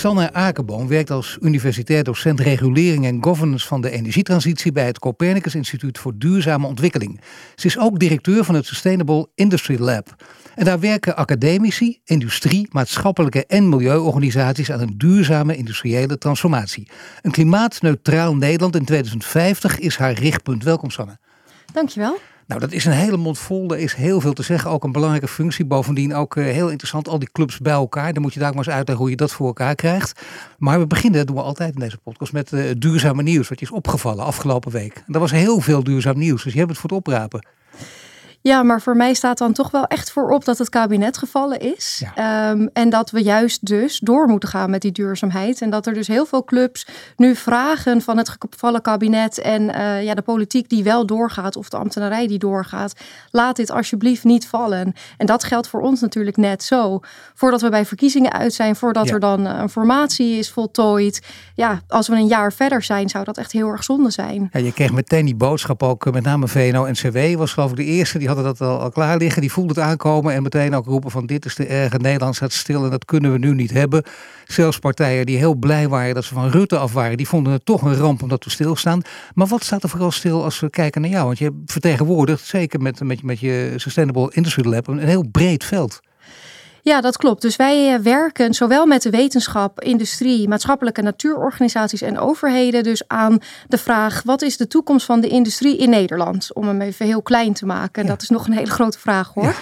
Sanne Akerboom werkt als universitair docent regulering en governance van de energietransitie bij het Copernicus Instituut voor Duurzame Ontwikkeling. Ze is ook directeur van het Sustainable Industry Lab. En daar werken academici, industrie, maatschappelijke en milieuorganisaties aan een duurzame industriële transformatie. Een klimaatneutraal Nederland in 2050 is haar richtpunt. Welkom Sanne. Dankjewel. Nou, dat is een hele mond vol. Er is heel veel te zeggen. Ook een belangrijke functie. Bovendien ook uh, heel interessant. Al die clubs bij elkaar. Dan moet je daar maar eens uitleggen hoe je dat voor elkaar krijgt. Maar we beginnen, dat doen we altijd in deze podcast, met uh, duurzame nieuws. Wat je is opgevallen afgelopen week. En er was heel veel duurzaam nieuws. Dus je hebt het voor het oprapen. Ja, maar voor mij staat dan toch wel echt voorop dat het kabinet gevallen is. Ja. Um, en dat we juist dus door moeten gaan met die duurzaamheid. En dat er dus heel veel clubs nu vragen van het gevallen kabinet en uh, ja, de politiek die wel doorgaat of de ambtenarij die doorgaat. Laat dit alsjeblieft niet vallen. En dat geldt voor ons natuurlijk net zo. Voordat we bij verkiezingen uit zijn, voordat ja. er dan een formatie is voltooid. Ja, als we een jaar verder zijn, zou dat echt heel erg zonde zijn. Ja, je kreeg meteen die boodschap ook, met name VNO-NCW was geloof ik de eerste die hadden dat al, al klaar liggen. Die voelden het aankomen en meteen ook roepen van dit is te erg. Nederland staat stil en dat kunnen we nu niet hebben. Zelfs partijen die heel blij waren dat ze van Rutte af waren, die vonden het toch een ramp omdat we stilstaan. Maar wat staat er vooral stil als we kijken naar jou? Want je vertegenwoordigt, zeker met, met, met je Sustainable Industry Lab, een heel breed veld. Ja, dat klopt. Dus wij werken zowel met de wetenschap, industrie, maatschappelijke natuurorganisaties en overheden dus aan de vraag: wat is de toekomst van de industrie in Nederland? Om hem even heel klein te maken. Ja. Dat is nog een hele grote vraag hoor. Ja.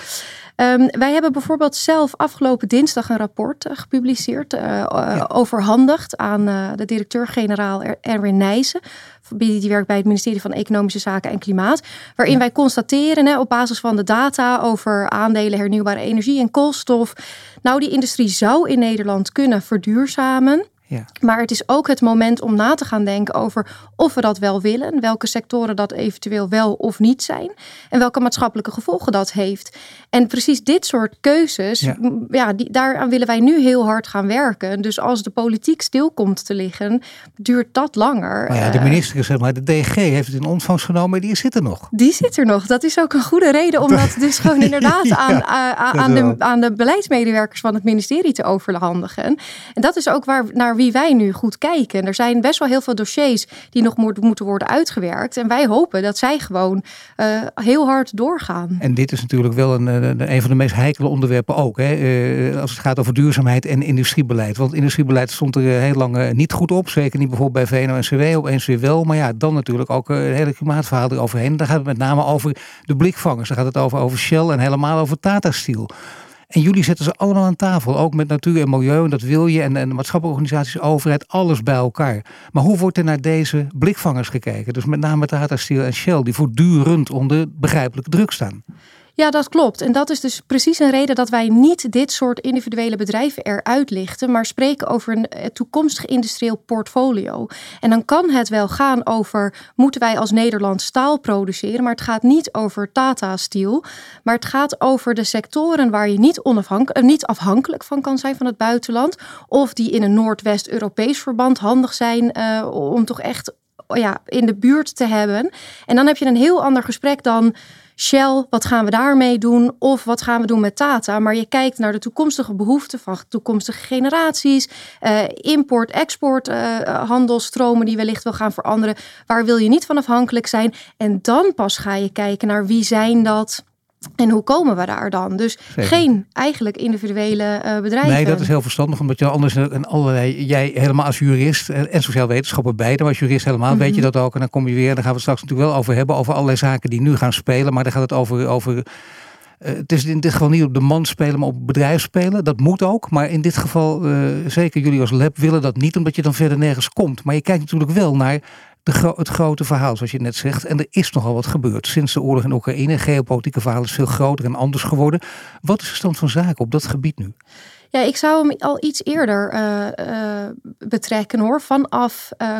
Um, wij hebben bijvoorbeeld zelf afgelopen dinsdag een rapport uh, gepubliceerd, uh, ja. overhandigd aan de directeur-generaal Erwin Nijssen. Die werkt bij het ministerie van Economische Zaken en Klimaat. Waarin ja. wij constateren hè, op basis van de data over aandelen hernieuwbare energie en koolstof. Nou, die industrie zou in Nederland kunnen verduurzamen. Ja. Maar het is ook het moment om na te gaan denken over of we dat wel willen, welke sectoren dat eventueel wel of niet zijn en welke maatschappelijke gevolgen dat heeft. En precies dit soort keuzes, ja. ja die, daaraan willen wij nu heel hard gaan werken. Dus als de politiek stil komt te liggen, duurt dat langer. Maar ja, de minister, zeg maar, de DG heeft het in ontvangst genomen, die zit er nog. Die zit er nog. Dat is ook een goede reden om dat dus gewoon inderdaad ja, aan, aan, aan, de, aan de beleidsmedewerkers van het ministerie te overhandigen. En dat is ook waar naar wie wij nu goed kijken. Er zijn best wel heel veel dossiers die nog moeten worden uitgewerkt. En wij hopen dat zij gewoon uh, heel hard doorgaan. En dit is natuurlijk wel een, een, een van de meest heikele onderwerpen ook. Hè? Uh, als het gaat over duurzaamheid en industriebeleid. Want industriebeleid stond er heel lang niet goed op. Zeker niet bijvoorbeeld bij VNO-NCW. Opeens weer wel. Maar ja, dan natuurlijk ook het hele klimaatverhaal eroverheen. Daar gaat het met name over de blikvangers. Daar gaat het over, over Shell en helemaal over Tata Steel. En jullie zetten ze allemaal aan tafel, ook met natuur en milieu, en dat wil je, en, en maatschappelijke overheid, alles bij elkaar. Maar hoe wordt er naar deze blikvangers gekeken? Dus met name Tata Steel en Shell, die voortdurend onder begrijpelijke druk staan. Ja, dat klopt. En dat is dus precies een reden dat wij niet dit soort individuele bedrijven eruit lichten, maar spreken over een eh, toekomstig industrieel portfolio. En dan kan het wel gaan over moeten wij als Nederland staal produceren, maar het gaat niet over Tata Steel, maar het gaat over de sectoren waar je niet, onafhankelijk, niet afhankelijk van kan zijn van het buitenland, of die in een Noordwest-Europees verband handig zijn uh, om toch echt ja, in de buurt te hebben. En dan heb je een heel ander gesprek dan Shell, wat gaan we daarmee doen? Of wat gaan we doen met Tata? Maar je kijkt naar de toekomstige behoeften van toekomstige generaties, uh, import, export, uh, handelstromen die wellicht wil gaan veranderen. Waar wil je niet van afhankelijk zijn? En dan pas ga je kijken naar wie zijn dat? En hoe komen we daar dan? Dus Zeker. geen eigenlijk individuele uh, bedrijven. Nee, dat is heel verstandig, omdat je anders en allerlei, jij helemaal als jurist en sociaal wetenschapper beide, maar als jurist helemaal mm -hmm. weet je dat ook. En dan kom je weer, daar gaan we het straks natuurlijk wel over hebben, over allerlei zaken die nu gaan spelen, maar dan gaat het over, over uh, het is in dit geval niet op de man spelen, maar op het bedrijf spelen. Dat moet ook. Maar in dit geval, uh, zeker jullie als lab willen dat niet, omdat je dan verder nergens komt. Maar je kijkt natuurlijk wel naar de het grote verhaal, zoals je net zegt. En er is nogal wat gebeurd sinds de oorlog in Oekraïne. Geopolitieke verhaal is veel groter en anders geworden. Wat is de stand van zaken op dat gebied nu? Ja, ik zou hem al iets eerder uh, uh, betrekken hoor. Vanaf uh,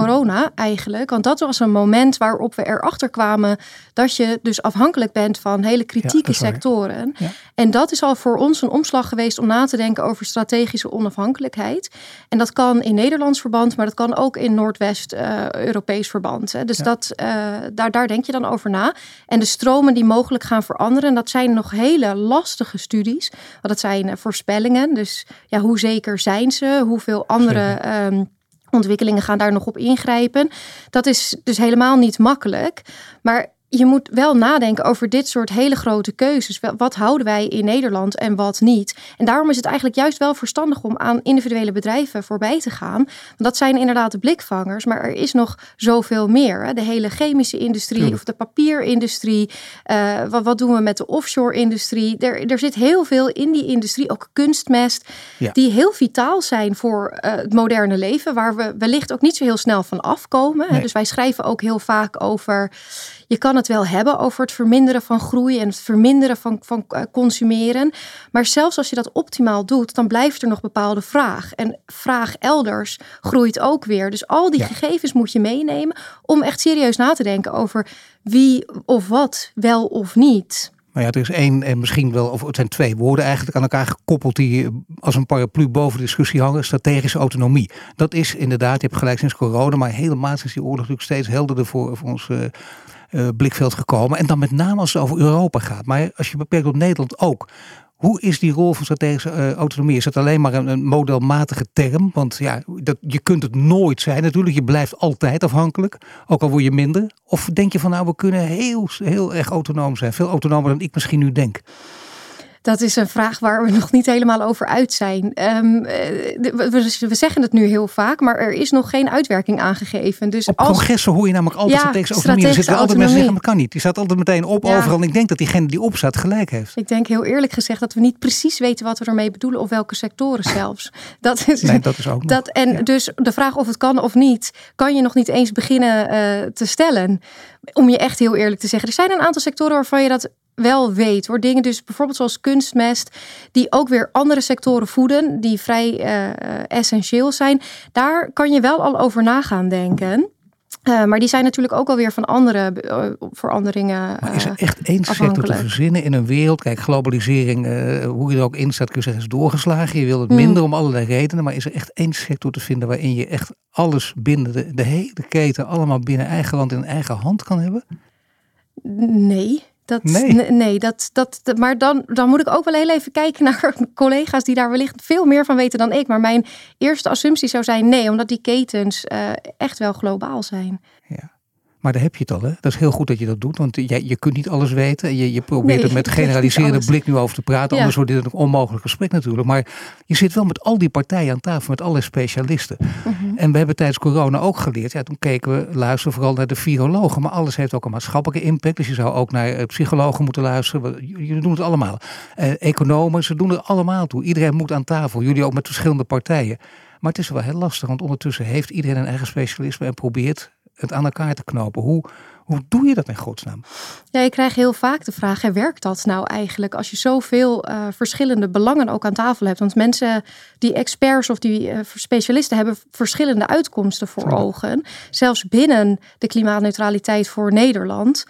corona eigenlijk. Want dat was een moment waarop we erachter kwamen dat je dus afhankelijk bent van hele kritieke sectoren. En dat is al voor ons een omslag geweest om na te denken over strategische onafhankelijkheid. En dat kan in Nederlands verband, maar dat kan ook in Noordwest-Europees verband. Hè. Dus dat, uh, daar, daar denk je dan over na. En de stromen die mogelijk gaan veranderen, dat zijn nog hele lastige studies. Want dat zijn uh, voorspellingen. Dus ja, hoe zeker zijn ze? Hoeveel andere ontwikkelingen gaan daar nog op ingrijpen. Dat is dus helemaal niet makkelijk. Maar je moet wel nadenken over dit soort hele grote keuzes. Wat houden wij in Nederland en wat niet? En daarom is het eigenlijk juist wel verstandig om aan individuele bedrijven voorbij te gaan. Want dat zijn inderdaad de blikvangers, maar er is nog zoveel meer. De hele chemische industrie of de papierindustrie. Uh, wat, wat, doen we met de offshore-industrie? Er, er zit heel veel in die industrie, ook kunstmest, die heel vitaal zijn voor uh, het moderne leven, waar we wellicht ook niet zo heel snel van afkomen. Nee. Dus wij schrijven ook heel vaak over je kan het wel hebben over het verminderen van groei en het verminderen van, van eh, consumeren. Maar zelfs als je dat optimaal doet, dan blijft er nog bepaalde vraag. En vraag elders groeit ook weer. Dus al die gegevens moet je meenemen om echt serieus na te denken over wie of wat wel of niet. Maar ja, er is één en misschien wel, of het zijn twee woorden eigenlijk aan elkaar gekoppeld die als een paraplu boven de discussie hangen. Strategische autonomie. Dat is inderdaad, je hebt gelijk sinds corona, maar helemaal sinds die oorlog natuurlijk steeds helderder voor, voor ons uh, uh, blikveld gekomen. En dan met name als het over Europa gaat. Maar als je beperkt op Nederland ook. Hoe is die rol van strategische uh, autonomie? Is het alleen maar een, een, modelmatige term? Want ja, dat, je kunt het nooit zijn natuurlijk. Je blijft altijd afhankelijk, ook al word je minder. Of denk je van nou, we kunnen heel, heel erg autonoom zijn. Veel autonomer dan ik misschien nu denk. Dat is een vraag waar we nog niet helemaal over uit zijn. Um, we, we, zeggen het nu heel vaak, maar er is nog geen uitwerking aangegeven. Dus op als... congressen hoor je namelijk altijd ja, strategische autonomie. Er zitten altijd mensen zeggen, maar kan niet. Die staat altijd meteen op ja. overal. En ik denk dat diegene die opstaat gelijk heeft. Ik denk heel eerlijk gezegd dat we niet precies weten wat we ermee bedoelen. Of welke sectoren zelfs. Dat is, nee, dat is ook dat, En ja. dus de vraag of het kan of niet, kan je nog niet eens beginnen uh, te stellen. Om je echt heel eerlijk te zeggen. Er zijn een aantal sectoren waarvan je dat wel weet hoor. Dingen dus bijvoorbeeld zoals kunstmest, die ook weer andere sectoren voeden, die vrij uh, essentieel zijn. Daar kan je wel al over na gaan denken. Uh, maar die zijn natuurlijk ook alweer van andere uh, veranderingen. Maar is er echt één sector te verzinnen in een wereld? Kijk, globalisering, uh, hoe je er ook in staat, kun je zeggen, is doorgeslagen. Je wil het minder mm. om allerlei redenen. Maar is er echt één sector te vinden waarin je echt alles binnen de, de hele keten, allemaal binnen eigen land in eigen hand kan hebben? Nee. Dat, nee, nee dat, dat, maar dan, dan moet ik ook wel heel even kijken naar collega's die daar wellicht veel meer van weten dan ik. Maar mijn eerste assumptie zou zijn nee, omdat die ketens uh, echt wel globaal zijn. Ja. Maar daar heb je het al, hè? Dat is heel goed dat je dat doet, want je, je kunt niet alles weten. Je, je probeert nee, er met generaliserende blik nu over te praten, ja. anders wordt dit een onmogelijk gesprek natuurlijk. Maar je zit wel met al die partijen aan tafel, met alle specialisten. Uh mhm. -huh. En we hebben tijdens corona ook geleerd, ja, toen keken we, luisteren vooral naar de virologen, maar alles heeft ook een maatschappelijke impact. Dus je zou ook naar eh, psychologen moeten luisteren. Jullie doen het allemaal. Eh, economen, ze doen er allemaal toe. Iedereen moet aan tafel, jullie ook met verschillende partijen. Maar het is wel heel lastig, want ondertussen heeft iedereen een eigen specialisme en probeert het aan elkaar te knopen. Hoe, hoe doe je dat in godsnaam? Ja, ik krijg heel vaak de vraag: hè, werkt dat nou eigenlijk als je zoveel uh, verschillende belangen ook aan tafel hebt? Want mensen, die experts of die uh, specialisten, hebben verschillende uitkomsten voor ogen. Zelfs binnen de klimaatneutraliteit voor Nederland.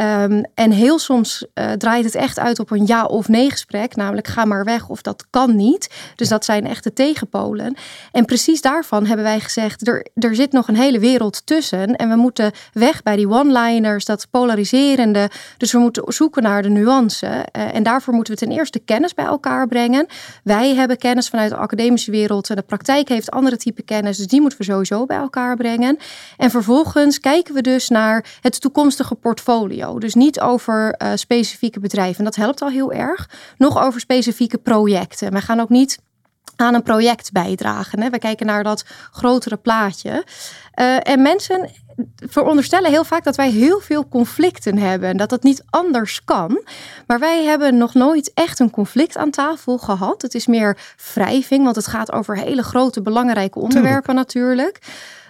Um, en heel soms uh, draait het echt uit op een ja of nee gesprek, namelijk ga maar weg of dat kan niet. Dus dat zijn echte tegenpolen. En precies daarvan hebben wij gezegd, er, er zit nog een hele wereld tussen en we moeten weg bij die one-liners, dat polariserende. Dus we moeten zoeken naar de nuance. Uh, en daarvoor moeten we ten eerste kennis bij elkaar brengen. Wij hebben kennis vanuit de academische wereld en de praktijk heeft andere type kennis, dus die moeten we sowieso bij elkaar brengen. En vervolgens kijken we dus naar het toekomstige portfolio. Dus niet over uh, specifieke bedrijven. En dat helpt al heel erg. Nog over specifieke projecten. We gaan ook niet aan een project bijdragen. Hè. We kijken naar dat grotere plaatje. Uh, en mensen veronderstellen heel vaak dat wij heel veel conflicten hebben. En dat dat niet anders kan. Maar wij hebben nog nooit echt een conflict aan tafel gehad. Het is meer wrijving, want het gaat over hele grote, belangrijke onderwerpen Tuurlijk. natuurlijk.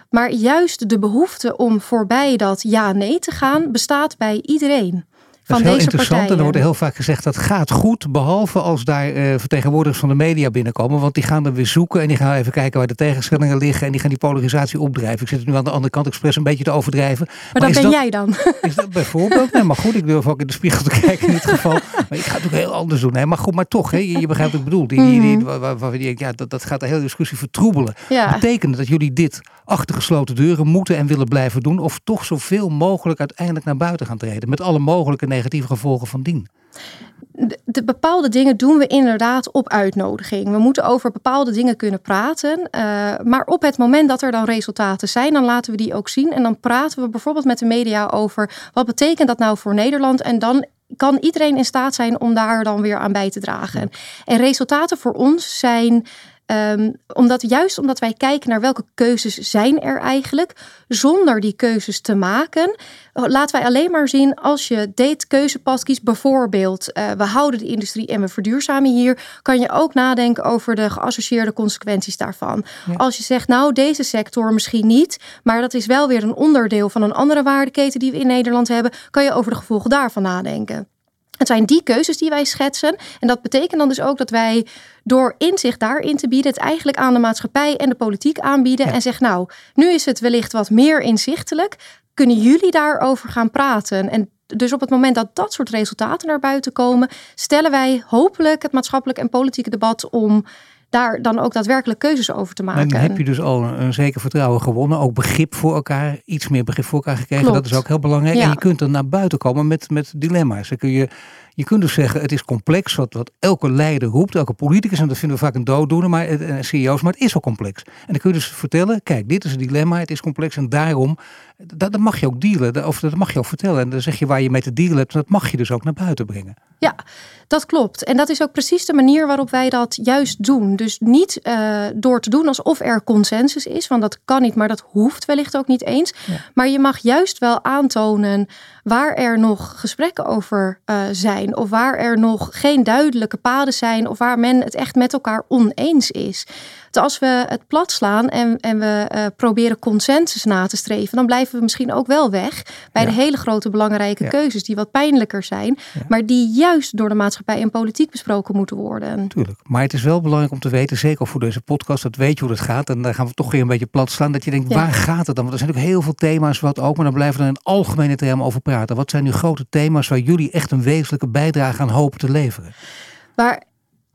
Maar juist de behoefte om voorbij dat ja-nee te gaan bestaat bij iedereen. Van heel deze interessant. partijen. En er wordt heel vaak gezegd dat gaat goed, behalve als daar uh, vertegenwoordigers van de media binnenkomen. Want die gaan dan weer zoeken en die gaan even kijken waar de tegenstellingen liggen. En die gaan die polarisatie opdrijven. Ik zit het nu aan de andere kant expres een beetje te overdrijven. Maar, maar dat ben jij dan? Is dat bijvoorbeeld? Nee, maar goed, ik durf ook in de spiegel te kijken in dit geval. Maar ik ga het ook heel anders doen. Nee, maar goed, maar toch, hè, je, je begrijpt wat ik bedoel. Die, die, die, waar, waar, waar, ja, dat, dat gaat de hele discussie vertroebelen. Ja. Betekent dat jullie dit achter gesloten deuren moeten en willen blijven doen? Of toch zoveel mogelijk uiteindelijk naar buiten gaan treden? Met alle mogelijke negatieve gevolgen van dien? De, de, bepaalde dingen doen we inderdaad op uitnodiging. We moeten over bepaalde dingen kunnen praten. Uh, maar op het moment dat er dan resultaten zijn, dan laten we die ook zien. En dan praten we bijvoorbeeld met de media over wat betekent dat nou voor Nederland. En dan kan iedereen in staat zijn om daar dan weer aan bij te dragen. En resultaten voor ons zijn Um, omdat, juist omdat wij kijken naar welke keuzes zijn er eigenlijk, zonder die keuzes te maken, laten wij alleen maar zien als je dit keuzepad kiest, bijvoorbeeld uh, we houden de industrie en we verduurzamen hier, kan je ook nadenken over de geassocieerde consequenties daarvan. Ja. Als je zegt, nou deze sector misschien niet, maar dat is wel weer een onderdeel van een andere waardeketen die we in Nederland hebben, kan je over de gevolgen daarvan nadenken. Het zijn die keuzes die wij schetsen. En dat betekent dan dus ook dat wij door inzicht daarin te bieden, het eigenlijk aan de maatschappij en de politiek aanbieden. Ja. En zeggen, nou, nu is het wellicht wat meer inzichtelijk. Kunnen jullie daarover gaan praten? En dus op het moment dat dat soort resultaten naar buiten komen, stellen wij hopelijk het maatschappelijk en politieke debat om daar dan ook daadwerkelijk keuzes over te maken. En dan heb je dus al een, een zeker vertrouwen gewonnen. Ook begrip voor elkaar, iets meer begrip voor elkaar gekregen. Klopt. Dat is ook heel belangrijk. Ja. En je kunt dan naar buiten komen met, met dilemma's. Dan kun je, je kunt dus zeggen, het is complex, wat, wat elke leider roept, elke politicus, en dat vinden we vaak een dooddoener, maar uh, CEO's, maar het is wel complex. En dan kun je dus vertellen, kijk, dit is een dilemma, het is complex en daarom, dat, dat mag je ook dealen, of dat mag je ook vertellen. En dan zeg je waar je mee te dealen hebt, dat mag je dus ook naar buiten brengen. Ja, dat klopt. En dat is ook precies de manier waarop wij dat juist doen. Dus niet uh, door te doen alsof er consensus is, want dat kan niet, maar dat hoeft wellicht ook niet eens. Ja. Maar je mag juist wel aantonen waar er nog gesprekken over uh, zijn, of waar er nog geen duidelijke paden zijn, of waar men het echt met elkaar oneens is. Dus als we het plat slaan en, en we uh, proberen consensus na te streven, dan blijven we misschien ook wel weg bij Ja. de hele grote belangrijke Ja. keuzes die wat pijnlijker zijn, Ja. maar die juist door de maatschappij en politiek besproken moeten worden. Tuurlijk. Maar het is wel belangrijk om te weten, zeker ook voor deze podcast, dat weet je hoe het gaat. En daar gaan we toch weer een beetje plat slaan. Dat je denkt, waar gaat het dan? Want er zijn natuurlijk heel veel thema's wat ook, maar dan blijven we er in algemene termen over praten. Wat zijn nu grote thema's waar jullie echt een wezenlijke bijdrage aan hopen te leveren? Waar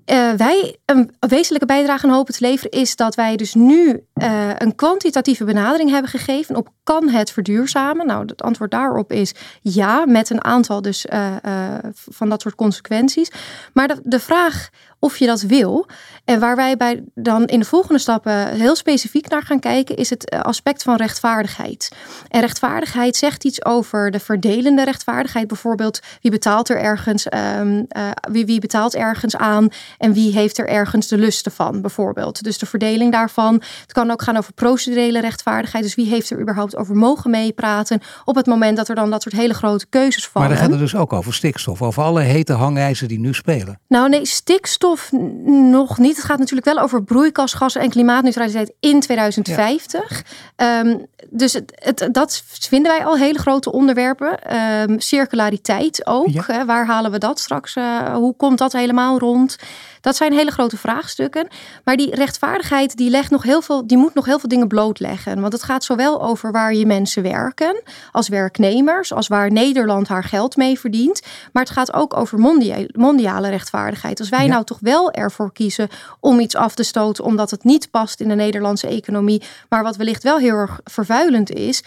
eh, wij een wezenlijke bijdrage aan hopen te leveren is dat wij dus nu eh, een kwantitatieve benadering hebben gegeven op kan het verduurzamen? Nou, het antwoord daarop is ja, met een aantal dus eh, eh, van dat soort consequenties. Maar de, de vraag of je dat wil en waar wij bij dan in de volgende stappen heel specifiek naar gaan kijken is het aspect van rechtvaardigheid. En rechtvaardigheid zegt iets over de verdelende rechtvaardigheid, bijvoorbeeld wie betaalt er ergens, ehm, eh, wie, wie betaalt ergens aan en wie heeft er ergens de lusten van, bijvoorbeeld. Dus de verdeling daarvan. Het kan ook gaan over procedurele rechtvaardigheid. Dus wie heeft er überhaupt over mogen meepraten op het moment dat er dan dat soort hele grote keuzes vallen. Maar dan gaat het dus ook over stikstof, over alle hete hangijzers die nu spelen. Nou nee, stikstof nog niet. Het gaat natuurlijk wel over broeikasgassen en klimaatneutraliteit in 2050. Ehm, dus het, het, dat vinden wij al hele grote onderwerpen. Ehm, circulariteit ook. Ja. Hè, waar halen we dat straks? eh, hoe komt dat helemaal rond? Dat zijn hele grote vraagstukken. Maar die rechtvaardigheid die legt nog heel veel, die moet nog heel veel dingen blootleggen. Want het gaat zowel over waar je mensen werken, als werknemers, als waar Nederland haar geld mee verdient. Maar het gaat ook over mondia- mondiale rechtvaardigheid. Als wij Ja. nou toch wel ervoor kiezen om iets af te stoten omdat het niet past in de Nederlandse economie, maar wat wellicht wel heel erg vervuilend is.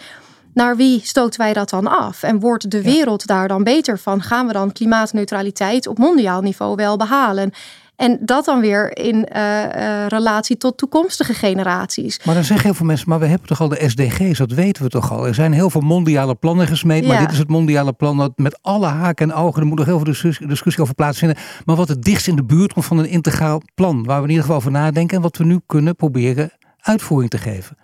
Naar wie stoten wij dat dan af? En wordt de wereld daar dan beter van? Gaan we dan klimaatneutraliteit op mondiaal niveau wel behalen? En dat dan weer in eh, eh, relatie tot toekomstige generaties. Maar dan zeggen heel veel mensen, maar we hebben toch al de SDG's, dat weten we toch al. Er zijn heel veel mondiale plannen gesmeed, maar dit is het mondiale plan dat met alle haken en ogen, er moet nog heel veel discussie, discussie over plaatsvinden, maar wat het dichtst in de buurt komt van een integraal plan, waar we in ieder geval over nadenken en wat we nu kunnen proberen uitvoering te geven.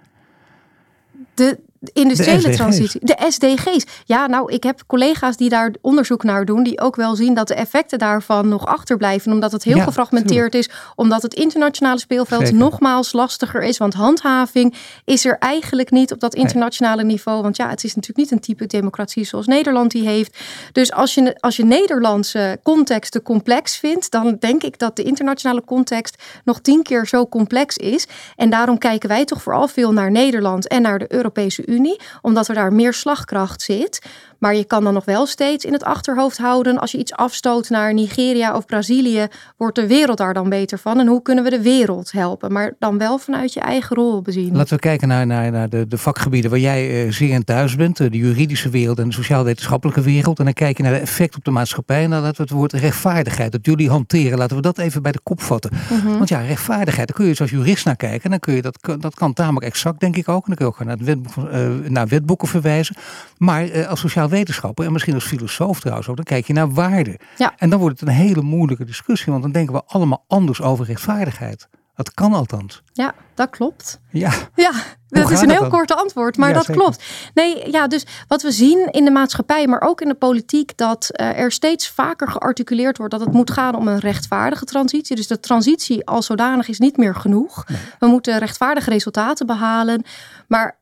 De, industriële transitie. De SDG's. Ja, nou, ik heb collega's die daar onderzoek naar doen, die ook wel zien dat de effecten daarvan nog achterblijven, omdat het heel gefragmenteerd is, omdat het internationale speelveld nogmaals lastiger is, want handhaving is er eigenlijk niet op dat internationale niveau, want ja, het is natuurlijk niet een type democratie zoals Nederland die heeft. Dus als je, als je Nederlandse context te complex vindt, dan denk ik dat de internationale context nog tien keer zo complex is. En daarom kijken wij toch vooral veel naar Nederland en naar de Europese Unie, omdat er daar meer slagkracht zit. Maar je kan dan nog wel steeds in het achterhoofd houden. Als je iets afstoot naar Nigeria of Brazilië, wordt de wereld daar dan beter van? En hoe kunnen we de wereld helpen? Maar dan wel vanuit je eigen rol bezien. Laten we kijken naar, naar, naar de, de vakgebieden waar jij uh, zeer in thuis bent. Eh, de juridische wereld en de sociaal-wetenschappelijke wereld. En dan kijk je naar de effect op de maatschappij. En dan laten we het woord rechtvaardigheid, dat jullie hanteren. Laten we dat even bij de kop vatten. Mhm. Want ja, rechtvaardigheid, daar kun je dus als jurist naar kijken. En dan kun je dat, dat kan tamelijk exact, denk ik ook. En dan kun je ook naar, het wetboek, uh, naar wetboeken verwijzen. Maar als sociaal wetenschapper en misschien als filosoof trouwens ook, dan kijk je naar waarde. Ja. En dan wordt het een hele moeilijke discussie, want dan denken we allemaal anders over rechtvaardigheid. Dat kan althans. Ja, dat klopt. Ja, ja dat is een heel korte antwoord, maar dat klopt. Nee, ja, dus wat we zien in de maatschappij, maar ook in de politiek, dat uh, er steeds vaker gearticuleerd wordt dat het moet gaan om een rechtvaardige transitie. Dus de transitie als zodanig is niet meer genoeg. We moeten rechtvaardige resultaten behalen. Maar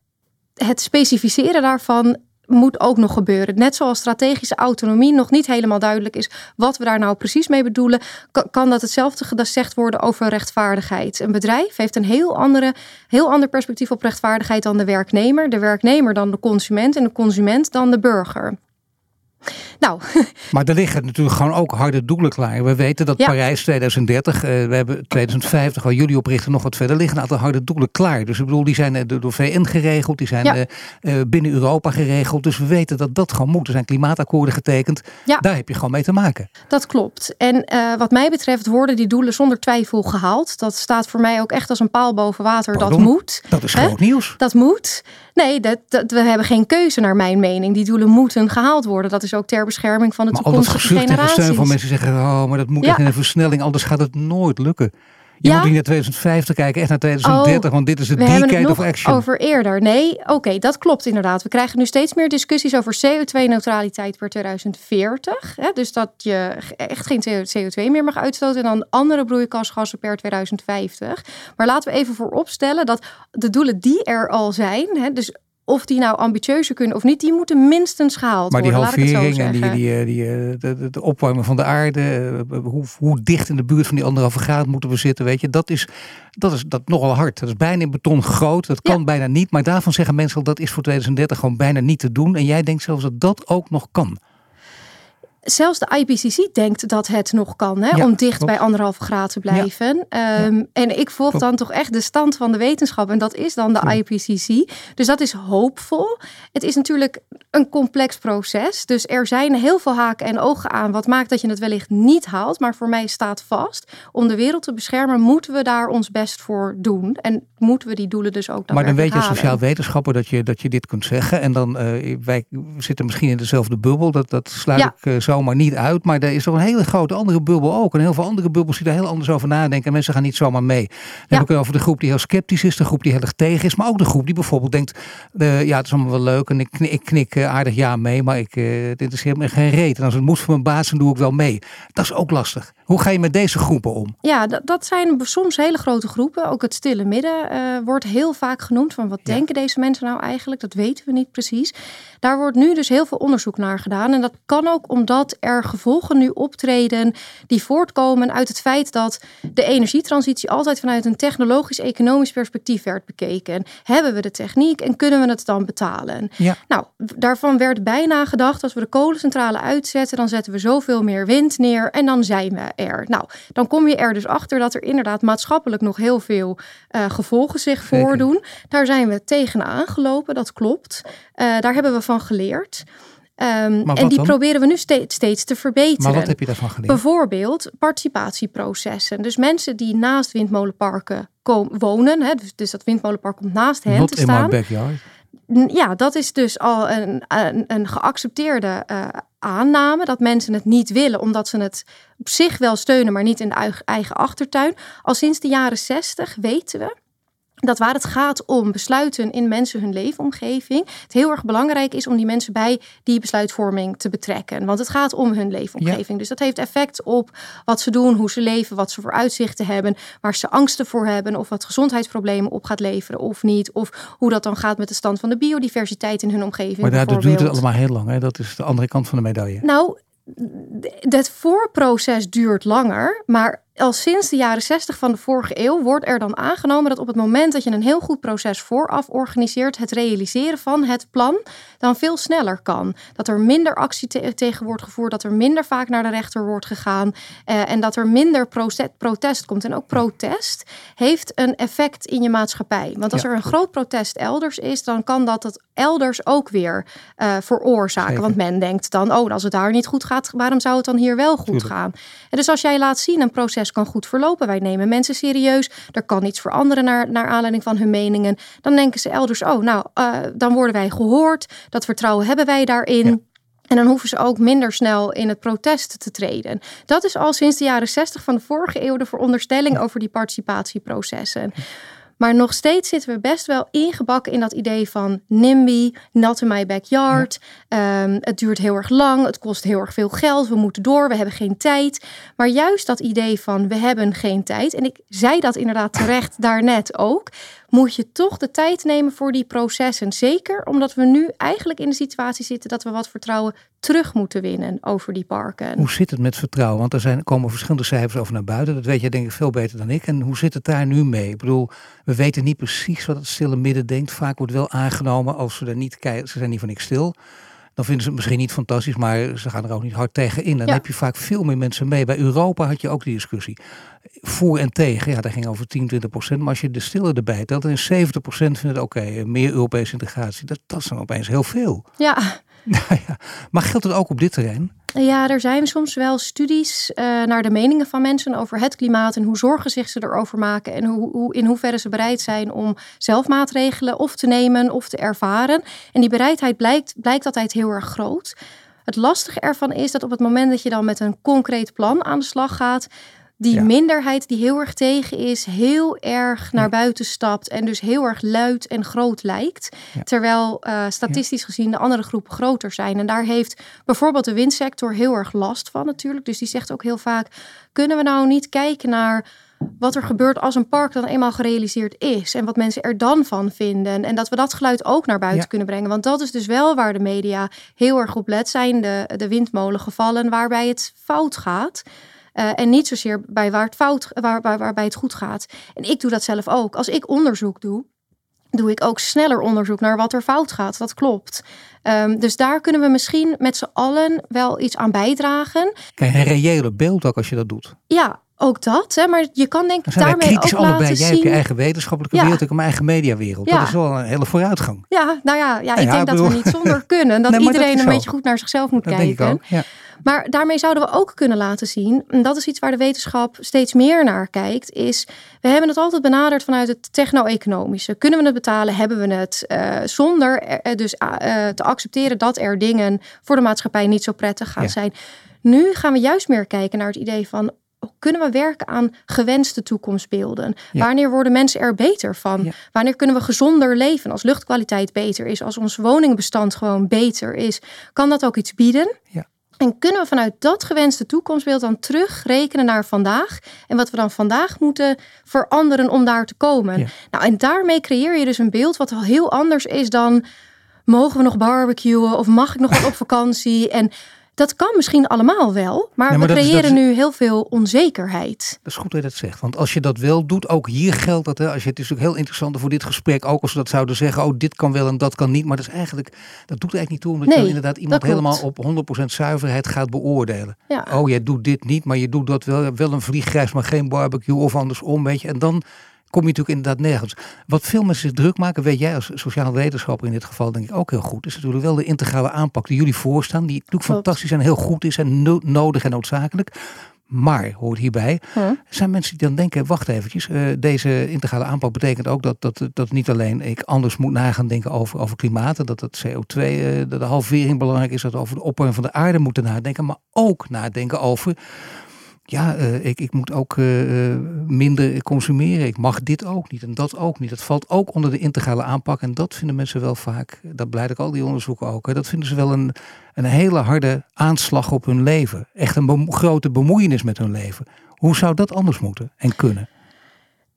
het specificeren daarvan moet ook nog gebeuren. Net zoals strategische autonomie nog niet helemaal duidelijk is wat we daar nou precies mee bedoelen, kan dat hetzelfde gezegd worden over rechtvaardigheid. Een bedrijf heeft een heel, andere, heel ander perspectief op rechtvaardigheid dan de werknemer, de werknemer dan de consument en de consument dan de burger. Nou. Maar er liggen natuurlijk gewoon ook harde doelen klaar. We weten dat Parijs 2030, uh, we hebben 2050, waar jullie oprichten, nog wat verder liggen een aantal harde doelen klaar. Dus ik bedoel, die zijn uh, door VN geregeld, die zijn uh, binnen Europa geregeld. Dus we weten dat dat gewoon moet. Er zijn klimaatakkoorden getekend. Ja. Daar heb je gewoon mee te maken. Dat klopt. En wat mij betreft worden die doelen zonder twijfel gehaald. Dat staat voor mij ook echt als een paal boven water. Dat moet. Dat is groot nieuws. Dat moet. Nee, dat, dat, we hebben geen keuze naar mijn mening. Die doelen moeten gehaald worden. Dat is ook ter bescherming van de maar toekomstige generaties. Maar van mensen zeggen, oh, maar dat moet ja. echt in een versnelling, anders gaat het nooit lukken. Je ja? moet niet naar 2050 kijken, echt naar 2030, want dit is het decade of action. over eerder. Nee, oké, dat klopt inderdaad. We krijgen nu steeds meer discussies over CO2-neutraliteit per 2040. Hè? Dus dat je echt geen CO2 meer mag uitstoten en dan andere broeikasgassen per 2050. Maar laten we even vooropstellen dat de doelen die er al zijn, hè, dus of die nou ambitieuzer kunnen of niet, die moeten minstens gehaald worden. Maar die halvering en die, die, die, eh, de, de, opwarming van de aarde, eh, hoe, hoe dicht in de buurt van die anderhalve graad moeten we zitten, weet je, dat is, dat is dat nogal hard. Dat is bijna in beton groot, dat kan bijna niet. Maar daarvan zeggen mensen al, dat is voor 2030 gewoon bijna niet te doen. En jij denkt zelfs dat dat ook nog kan. Zelfs de IPCC denkt dat het nog kan, hè, om dicht bij anderhalve graad te blijven. Ehm, en ik volg dan toch echt de stand van de wetenschap. En dat is dan de IPCC. Dus dat is hoopvol. Het is natuurlijk een complex proces. Dus er zijn heel veel haken en ogen aan. Wat maakt dat je het wellicht niet haalt. Maar voor mij staat vast. Om de wereld te beschermen, moeten we daar ons best voor doen. En moeten we die doelen dus ook Maar dan weet je als sociaal wetenschapper dat je, dat je dit kunt zeggen. En dan, uh, wij zitten misschien in dezelfde bubbel. Dat, dat sluit ik uh, zomaar niet uit. Maar er is toch een hele grote andere bubbel ook. En heel veel andere bubbels die daar heel anders over nadenken. En mensen gaan niet zomaar mee. Dan ja. heb ik over de groep die heel sceptisch is. De groep die heel erg tegen is. Maar ook de groep die bijvoorbeeld denkt. Uh, ja, het is allemaal wel leuk. En ik, ik knik aardig ja mee. Maar ik, uh, dit interesseert me geen reet. En als het moet voor mijn baas, dan doe ik wel mee. Dat is ook lastig. Hoe ga je met deze groepen om? Ja, dat, dat zijn soms hele grote groepen. Ook het stille midden wordt heel vaak genoemd. Van wat denken deze mensen nou eigenlijk? Dat weten we niet precies. Daar wordt nu dus heel veel onderzoek naar gedaan. En dat kan ook omdat er gevolgen nu optreden die voortkomen uit het feit dat de energietransitie altijd vanuit een technologisch-economisch perspectief werd bekeken. Hebben we de techniek en kunnen we het dan betalen? Ja. Nou, daarvan werd bijna gedacht, als we de kolencentrale uitzetten, dan zetten we zoveel meer wind neer en dan zijn we er. Nou, dan kom je er dus achter dat er inderdaad maatschappelijk nog heel veel uh, gevolgen zich voordoen. Daar zijn we tegenaan gelopen, dat klopt. Uh, daar hebben we van geleerd. Um, en die proberen we nu steeds, steeds te verbeteren. Maar wat heb je daarvan geleerd? Bijvoorbeeld participatieprocessen. Dus mensen die naast windmolenparken wonen, hè, dus, dus dat windmolenpark komt naast hen Not te staan. Ja, dat is dus al een, een, een geaccepteerde uh, aanname dat mensen het niet willen, omdat ze het op zich wel steunen, maar niet in de eigen achtertuin. Al sinds de jaren 60 weten we dat waar het gaat om besluiten in mensen hun leefomgeving, het heel erg belangrijk is om die mensen bij die besluitvorming te betrekken. Want het gaat om hun leefomgeving. Dus dat heeft effect op wat ze doen, hoe ze leven, wat ze voor uitzichten hebben, waar ze angsten voor hebben, of wat gezondheidsproblemen op gaat leveren of niet, of hoe dat dan gaat met de stand van de biodiversiteit in hun omgeving. Maar daar duurt het allemaal heel lang. Hè? Dat is de andere kant van de medaille. Nou, het voorproces duurt langer, maar al sinds de jaren 60 van de vorige eeuw wordt er dan aangenomen dat op het moment dat je een heel goed proces vooraf organiseert, het realiseren van het plan dan veel sneller kan. Dat er minder actie tegen wordt gevoerd, dat er minder vaak naar de rechter wordt gegaan eh, en dat er minder protest komt. En ook protest heeft een effect in je maatschappij. Want als er een groot protest elders is, dan kan dat het elders ook weer uh, veroorzaken. Want men denkt dan, oh, als het daar niet goed gaat, waarom zou het dan hier wel goed gaan? En dus als jij laat zien, een proces kan goed verlopen. Wij nemen mensen serieus. Er kan iets veranderen naar, naar aanleiding van hun meningen. Dan denken ze elders, oh, nou, uh, dan worden wij gehoord. Dat vertrouwen hebben wij daarin. En dan hoeven ze ook minder snel in het protest te treden. Dat is al sinds de jaren 60 van de vorige eeuw de veronderstelling over die participatieprocessen. Maar nog steeds zitten we best wel ingebakken in dat idee van NIMBY, not in my backyard. Ehm, het duurt heel erg lang, het kost heel erg veel geld, we moeten door, we hebben geen tijd. Maar juist dat idee van we hebben geen tijd, en ik zei dat inderdaad terecht daarnet ook, moet je toch de tijd nemen voor die processen. Zeker omdat we nu eigenlijk in de situatie zitten dat we wat vertrouwen terug moeten winnen over die parken. Hoe zit het met vertrouwen? Want er zijn, komen verschillende cijfers over naar buiten. Dat weet jij denk ik veel beter dan ik. En hoe zit het daar nu mee? Ik bedoel, we weten niet precies wat het stille midden denkt. Vaak wordt wel aangenomen als ze er niet kijken. Ze zijn niet van niks stil dan vinden ze het misschien niet fantastisch, maar ze gaan er ook niet hard tegen in. Dan heb je vaak veel meer mensen mee. Bij Europa had je ook die discussie. Voor en tegen, ja, dat ging over 10, 20 procent. Maar als je de stille erbij telt, dan is 70 procent vindt het oké. meer Europese integratie, dat, dat is dan opeens heel veel. Ja. Nou. Maar geldt het ook op dit terrein? Ja, er zijn soms wel studies uh, naar de meningen van mensen over het klimaat en hoe zorgen zich ze erover maken en hoe, hoe, in hoeverre ze bereid zijn om zelf maatregelen of te nemen of te ervaren. En die bereidheid blijkt, blijkt altijd heel erg groot. Het lastige ervan is dat op het moment dat je dan met een concreet plan aan de slag gaat, die minderheid die heel erg tegen is, heel erg naar buiten stapt en dus heel erg luid en groot lijkt. Terwijl uh, statistisch gezien de andere groepen groter zijn. En daar heeft bijvoorbeeld de windsector heel erg last van natuurlijk. Dus die zegt ook heel vaak, kunnen we nou niet kijken naar wat er gebeurt als een park dan eenmaal gerealiseerd is. En wat mensen er dan van vinden. En dat we dat geluid ook naar buiten kunnen brengen. Want dat is dus wel waar de media heel erg op let zijn. De, de windmolengevallen waarbij het fout gaat. Uh, en niet zozeer bij waar het fout, waar, waar, waarbij het goed gaat. En ik doe dat zelf ook. Als ik onderzoek doe, doe ik ook sneller onderzoek naar wat er fout gaat. Dat klopt. Um, dus daar kunnen we misschien met z'n allen wel iets aan bijdragen. Krijg je een reële beeld ook als je dat doet? Ja, ook dat. Hè? Maar je kan denk ik daarmee kritisch ook allebei. laten Jij zien... hebt je eigen wetenschappelijke Ja. wereld, ik heb mijn eigen mediawereld. Ja. Dat is wel een hele vooruitgang. Ja, nou ja, ja ik ja, denk dat we niet zonder kunnen. Dat Nee, maar dat iedereen een beetje goed naar zichzelf moet Dat kijken. Maar daarmee zouden we ook kunnen laten zien, en dat is iets waar de wetenschap steeds meer naar kijkt, is we hebben het altijd benaderd vanuit het techno-economische. Kunnen we het betalen? Hebben we het? Eh, zonder er- eh, dus eh, te accepteren dat er dingen voor de maatschappij niet zo prettig gaan zijn. Nu gaan we juist meer kijken naar het idee van kunnen we werken aan gewenste toekomstbeelden? Ja. Wanneer worden mensen er beter van? Ja. Wanneer kunnen we gezonder leven? Als luchtkwaliteit beter is, als ons woningbestand gewoon beter is, kan dat ook iets bieden? Ja. En kunnen we vanuit dat gewenste toekomstbeeld dan terugrekenen naar vandaag en wat we dan vandaag moeten veranderen om daar te komen? Nou, en daarmee creëer je dus een beeld wat al heel anders is dan mogen we nog barbecuen of mag ik nog wat op vakantie? En dat kan misschien allemaal wel, maar, Nee, maar we creëren is- nu heel veel onzekerheid. Dat is goed dat je dat zegt. Want als je dat wel doet, ook hier geldt dat. Hè, als je, het is ook heel interessant voor dit gesprek. Ook als we dat zouden zeggen. Oh, dit kan wel en dat kan niet. Maar dat is eigenlijk. Dat doet eigenlijk niet toe. Omdat Nee, je inderdaad iemand helemaal op 100% zuiverheid gaat beoordelen. Ja. Oh, jij doet dit niet. Maar je doet dat wel. Wel een vliegreis, maar geen barbecue. Of andersom. Weet je. En dan kom je natuurlijk inderdaad nergens. Wat veel mensen zich druk maken, weet jij als sociaal wetenschapper in dit geval denk ik ook heel goed, is natuurlijk wel de integrale aanpak die jullie voorstaan, die natuurlijk Klopt. fantastisch en heel goed is en no- nodig en noodzakelijk. Maar, hoort hierbij, Hm. zijn mensen die dan denken, wacht eventjes, eh, deze integrale aanpak betekent ook dat, dat, dat niet alleen ik anders moet nagaan denken over, over klimaat, en dat het CO2, eh, dat de halvering belangrijk is, dat we over de opwarming van de aarde moeten nadenken, maar ook nadenken over ja, uh, ik, ik moet ook uh, minder consumeren. Ik mag dit ook niet en dat ook niet. Dat valt ook onder de integrale aanpak. En dat vinden mensen wel vaak, dat blijkt ook al die onderzoeken ook. Hè, dat vinden ze wel een, een hele harde aanslag op hun leven. Echt een grote bemoeienis met hun leven. Hoe zou dat anders moeten en kunnen?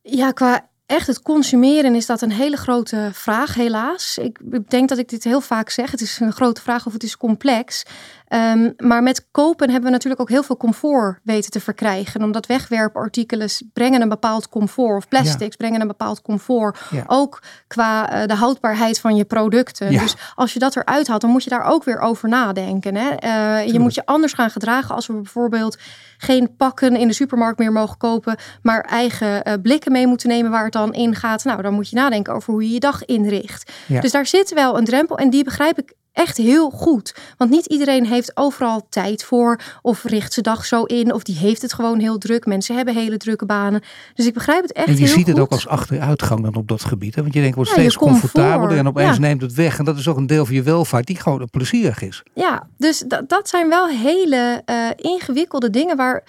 Ja, qua echt het consumeren is dat een hele grote vraag, helaas. Ik denk dat ik dit heel vaak zeg. Het is een grote vraag of het is complex. Um, maar met kopen hebben we natuurlijk ook heel veel comfort weten te verkrijgen. Omdat wegwerpartikelen brengen een bepaald comfort. Of plastics brengen een bepaald comfort. Ook qua uh, de houdbaarheid van je producten. Ja. Dus als je dat eruit haalt, dan moet je daar ook weer over nadenken. Hè? Uh, je moet je anders gaan gedragen als we bijvoorbeeld geen pakken in de supermarkt meer mogen kopen. Maar eigen uh, blikken mee moeten nemen waar het dan in gaat. Nou, dan moet je nadenken over hoe je je dag inricht. Dus daar zit wel een drempel. En die begrijp ik echt heel goed. Want niet iedereen heeft overal tijd voor. Of richt zijn dag zo in. Of die heeft het gewoon heel druk. Mensen hebben hele drukke banen. Dus ik begrijp het echt heel goed. En je ziet het ook als achteruitgang dan op dat gebied. Hè? Want je denkt, wordt ja, steeds comfortabeler. En opeens ja. neemt het weg. En dat is ook een deel van je welvaart die gewoon plezierig is. Ja, dus dat zijn wel hele uh, ingewikkelde dingen waar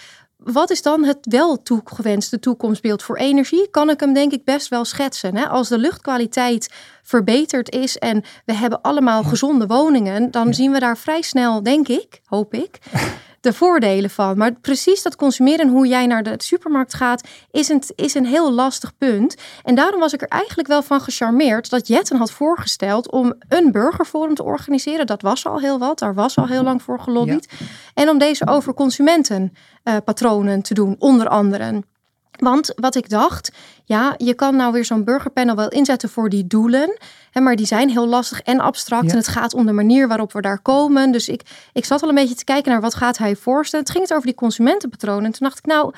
wat is dan het wel toegewenste toekomstbeeld voor energie? Kan ik hem denk ik best wel schetsen. Hè? Als de luchtkwaliteit verbeterd is en we hebben allemaal gezonde woningen, dan zien we daar vrij snel, denk ik, hoop ik, de voordelen van. Maar precies dat consumeren, hoe jij naar de supermarkt gaat, is een, is een heel lastig punt. En daarom was ik er eigenlijk wel van gecharmeerd dat Jetten had voorgesteld om een burgerforum te organiseren. Dat was al heel wat, daar was al heel lang voor gelobbyd. En om deze over consumentenpatronen uh, te doen, onder andere. Want wat ik dacht, ja, je kan nou weer zo'n burgerpanel wel inzetten voor die doelen. Hè, maar die zijn heel lastig en abstract. En het gaat om de manier waarop we daar komen. Dus ik, ik zat al een beetje te kijken naar wat gaat hij voorstellen. Het ging het over die consumentenpatronen. En toen dacht ik, nou,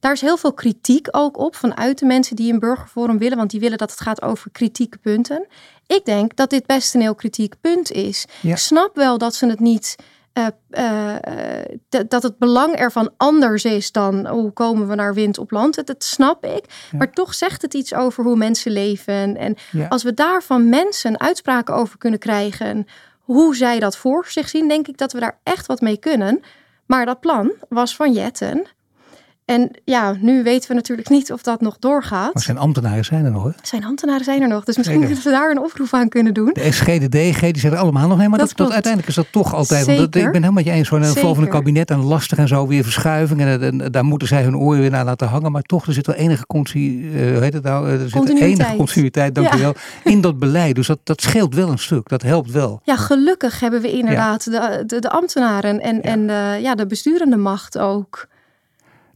daar is heel veel kritiek ook op vanuit de mensen die een burgerforum willen. Want die willen dat het gaat over kritieke punten. Ik denk dat dit best een heel kritiek punt is. Ik snap wel dat ze het niet uh, uh, dat het belang ervan anders is dan hoe komen we naar wind op land. Dat, dat snap ik. Ja. Maar toch zegt het iets over hoe mensen leven. En ja. als we daar van mensen uitspraken over kunnen krijgen, hoe zij dat voor zich zien, denk ik dat we daar echt wat mee kunnen. Maar dat plan was van Jetten. En ja, nu weten we natuurlijk niet of dat nog doorgaat. Maar zijn ambtenaren zijn er nog, hè? Zijn ambtenaren zijn er nog. Dus misschien dat we daar een oproep aan kunnen doen. De SG, de DG, die zijn er allemaal nog. Nee, maar dat, dat, uiteindelijk is dat toch altijd. Want dat, ik ben helemaal met je eens. Zo'n volgende kabinet en lastig en zo weer verschuiving. En, en, daar moeten zij hun oren weer naar laten hangen. Maar toch, er zit wel enige, uh, heet het nou? er zit enige continuïteit, dankjewel, ja. in dat beleid. Dus dat, dat scheelt wel een stuk. Dat helpt wel. Ja, gelukkig hebben we inderdaad ja. de, de, de, ambtenaren en, ja. en de, ja, de besturende macht ook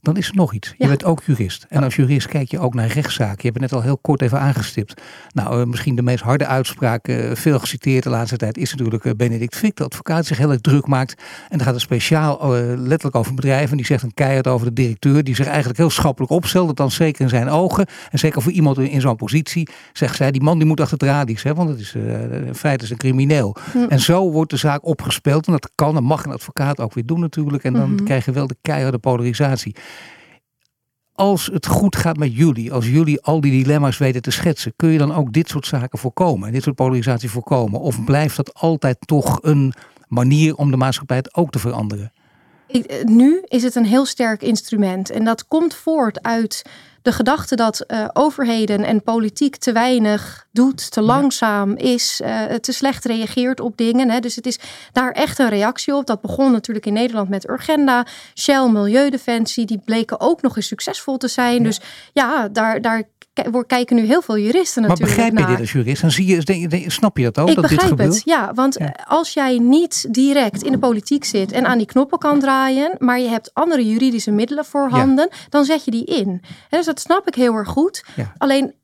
dan is er nog iets. Je ja. bent ook jurist. En als jurist kijk je ook naar rechtszaken. Je hebt het net al heel kort even aangestipt. Nou, uh, misschien de meest harde uitspraak, uh, veel geciteerd de laatste tijd, is natuurlijk uh, Benedict Fick, de advocaat die zich heel erg druk maakt. En dan gaat het speciaal letterlijk over bedrijven. Die zegt een keihard over de directeur, die zich eigenlijk heel schappelijk opstelt. Dan zeker in zijn ogen. En zeker voor iemand in zo'n positie, zegt zij, die man die moet achter radies. Hè, want het is, in feite is een crimineel. Hm. En zo wordt de zaak opgespeeld. En dat kan en mag een advocaat ook weer doen natuurlijk. En dan mm -hmm. krijg je wel de keiharde polarisatie als het goed gaat met jullie, als jullie al die dilemma's weten te schetsen, kun je dan ook dit soort zaken voorkomen, dit soort polarisatie voorkomen? Of blijft dat altijd toch een manier om de maatschappij ook te veranderen? Nu is het een heel sterk instrument en dat komt voort uit de gedachte dat uh, overheden en politiek te weinig doet, te langzaam is, uh, te slecht reageert op dingen. Hè. Dus het is daar echt een reactie op. Dat begon natuurlijk in Nederland met Urgenda, Shell, Milieudefensie. Die bleken ook nog eens succesvol te zijn. Ja. Dus ja, daar, daar kijken nu heel veel juristen natuurlijk Maar begrijp je naar. dit als jurist? En zie je, snap je dat ook? Ik dat begrijp dit het, ja. Want ja. als jij niet direct in de politiek zit en aan die knoppen kan draaien, maar je hebt andere juridische middelen voorhanden, ja. dan zet je die in. En dus dat snap ik heel erg goed. Ja. Alleen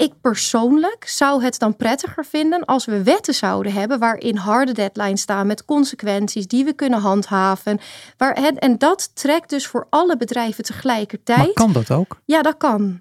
ik persoonlijk zou het dan prettiger vinden als we wetten zouden hebben waarin harde deadlines staan met consequenties die we kunnen handhaven. Waar en dat trekt dus voor alle bedrijven tegelijkertijd. Maar kan dat ook? Ja, dat kan.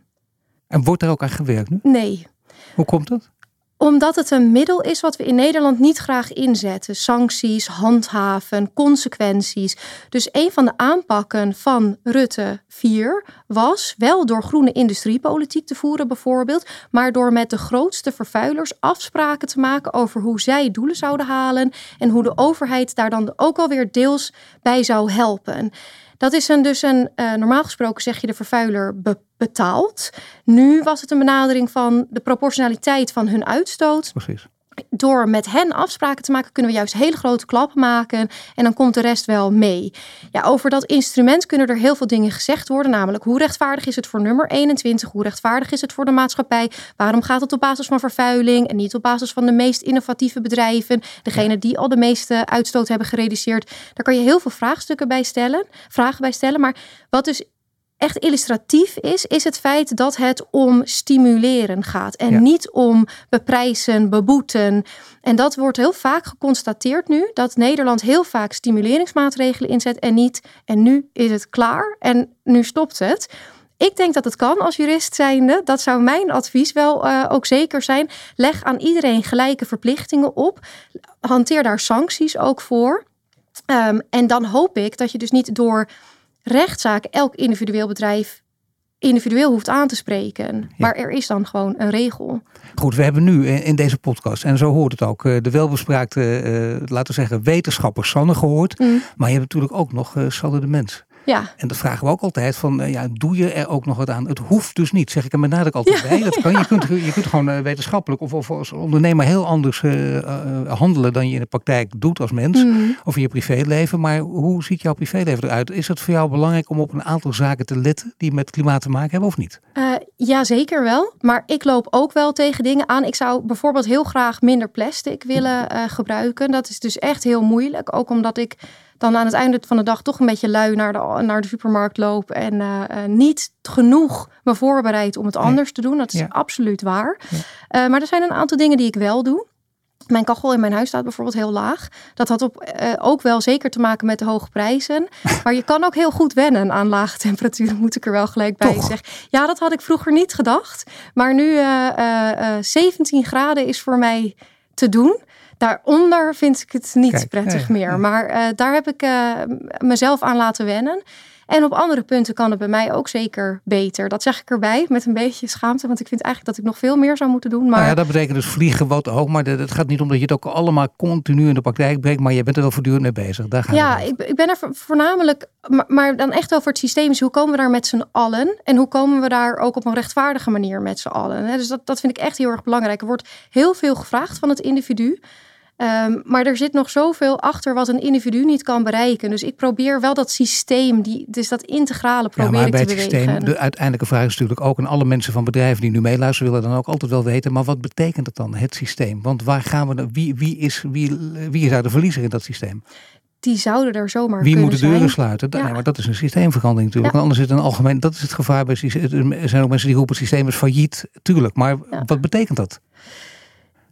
En wordt er ook aan gewerkt nu? Nee. Hoe komt dat? Omdat het een middel is wat we in Nederland niet graag inzetten. Sancties, handhaven, consequenties. Dus een van de aanpakken van Rutte 4 was wel door groene industriepolitiek te voeren bijvoorbeeld, maar door met de grootste vervuilers afspraken te maken over hoe zij doelen zouden halen en hoe de overheid daar dan ook alweer deels bij zou helpen. Dat is een, dus een, uh, normaal gesproken zeg je de vervuiler be betaalt. Nu was het een benadering van de proportionaliteit van hun uitstoot. Precies door met hen afspraken te maken, kunnen we juist hele grote klappen maken. En dan komt de rest wel mee. Ja, over dat instrument kunnen er heel veel dingen gezegd worden. Namelijk, hoe rechtvaardig is het voor nummer 21? Hoe rechtvaardig is het voor de maatschappij? Waarom gaat het op basis van vervuiling en niet op basis van de meest innovatieve bedrijven? Degene die al de meeste uitstoot hebben gereduceerd. Daar kan je heel veel vraagstukken bij stellen, vragen bij stellen. Maar wat dus echt illustratief is, is het feit dat het om stimuleren gaat en niet om beprijzen, beboeten. En dat wordt heel vaak geconstateerd nu, dat Nederland heel vaak stimuleringsmaatregelen inzet en niet. En nu is het klaar en nu stopt het. Ik denk dat het kan als jurist zijnde. Dat zou mijn advies wel uh, ook zeker zijn. Leg aan iedereen gelijke verplichtingen op. Hanteer daar sancties ook voor. Um, en dan hoop ik dat je dus niet door rechtszaak elk individueel bedrijf individueel hoeft aan te spreken. Maar er is dan gewoon een regel. Goed, we hebben nu in deze podcast, en zo hoort het ook, eh, de welbespraakte, uh, laten we zeggen, wetenschapper Sanne gehoord. Mm. Maar je hebt natuurlijk ook nog uh, Sanne de Mens. Ja. En dat vragen we ook altijd van, ja, doe je er ook nog wat aan? Het hoeft dus niet, zeg ik er met nadruk altijd bij. Dat kan. Je, kunt, je kunt gewoon wetenschappelijk of, of als ondernemer heel anders handelen dan je in de praktijk doet als mens. Mm. Of in je privéleven. Maar hoe ziet jouw privéleven eruit? Is het voor jou belangrijk om op een aantal zaken te letten die met klimaat te maken hebben of niet? ja, zeker wel. Maar ik loop ook wel tegen dingen aan. Ik zou bijvoorbeeld heel graag minder plastic willen gebruiken. Dat is dus echt heel moeilijk. Ook omdat ik dan aan het einde van de dag toch een beetje lui naar de, naar de supermarkt loop en uh, niet genoeg me voorbereid om het anders te doen. Dat is absoluut waar. Uh, maar er zijn een aantal dingen die ik wel doe. Mijn kachel in mijn huis staat bijvoorbeeld heel laag. Dat had op, uh, ook wel zeker te maken met de hoge prijzen. Maar je kan ook heel goed wennen aan lage temperaturen, moet ik er wel gelijk bij zeggen. Ja, dat had ik vroeger niet gedacht. Maar nu uh, 17 graden is voor mij te doen. Daaronder vind ik het niet prettig meer. Maar uh, daar heb ik uh, mezelf aan laten wennen. En op andere punten kan het bij mij ook zeker beter. Dat zeg ik erbij met een beetje schaamte. Want ik vind eigenlijk dat ik nog veel meer zou moeten doen. Maar... Nou ja, dat betekent dus vliegen wat ook. Maar het gaat niet om dat je het ook allemaal continu in de praktijk brengt. Maar je bent er wel voortdurend mee bezig. Daar ja, ik, ik, ben er voornamelijk. Maar, maar, dan echt wel voor het systeem. Dus hoe komen we daar met z'n allen? En hoe komen we daar ook op een rechtvaardige manier met z'n allen? Dus dat, dat vind ik echt heel erg belangrijk. Er wordt heel veel gevraagd van het individu. Um, maar er zit nog zoveel achter wat een individu niet kan bereiken. Dus ik probeer wel dat systeem, die, dus dat integrale probeer ja, maar bij het systeem, de uiteindelijke vraag is natuurlijk ook... en alle mensen van bedrijven die nu meeluisteren willen dan ook altijd wel weten... maar wat betekent het dan, het systeem? Want waar gaan we, wie, wie, is, wie, wie is daar de verliezer in dat systeem? die zouden er zomaar Wie moet de deuren sluiten? Nee, maar dat is een systeemverandering natuurlijk. Ja. Anders is het een algemeen. Dat is het gevaar bij Er zijn ook mensen die roepen: het systeem is failliet. Tuurlijk, maar wat betekent dat?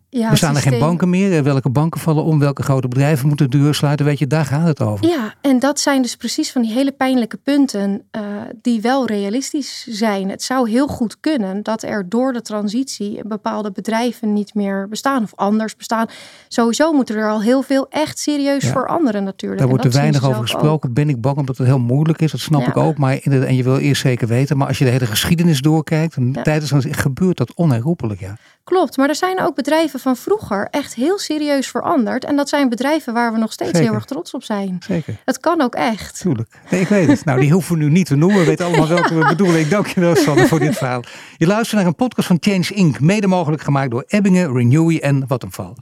Ja, er staan er geen banken meer. Welke banken vallen om? Welke grote bedrijven moeten de deur sluiten? Weet je, daar gaat het over. Ja, en dat zijn dus precies van die hele pijnlijke punten uh, die wel realistisch zijn. Het zou heel goed kunnen dat er door de transitie bepaalde bedrijven niet meer bestaan of anders bestaan. Sowieso moeten er al heel veel echt serieus veranderen natuurlijk. Daar wordt er weinig over gesproken. Ben ik bang omdat het heel moeilijk is. Dat snap ik ook. Maar in de, en je wil eerst zeker weten. Maar als je de hele geschiedenis doorkijkt, tijdens dan gebeurt dat onherroepelijk. Ja. Klopt, maar er zijn ook bedrijven van vroeger echt heel serieus veranderd. En dat zijn bedrijven waar we nog steeds heel erg trots op zijn. Zeker. Het kan ook echt. Tuurlijk. Nee, ik weet het. Nou, die hoeven we nu niet te noemen. We weten allemaal welke we bedoelen. Ik dank je wel, Sanne, voor dit verhaal. Je luistert naar een podcast van Change Inc. Mede mogelijk gemaakt door Ebbingen, Renewy en Vattenfall.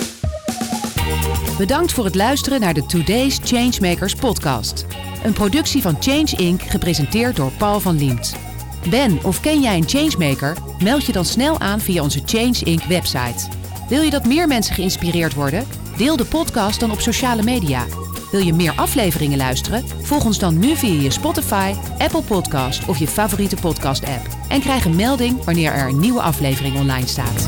Bedankt voor het luisteren naar de Today's Changemakers podcast. Een productie van Change Inc. gepresenteerd door Paul van Liemt. Ben of ken jij een changemaker? Meld je dan snel aan via onze Change Inc. website. Wil je dat meer mensen geïnspireerd worden? Deel de podcast dan op sociale media. Wil je meer afleveringen luisteren? Volg ons dan nu via je Spotify, Apple Podcast of je favoriete podcast-app. En krijg een melding wanneer er een nieuwe aflevering online staat.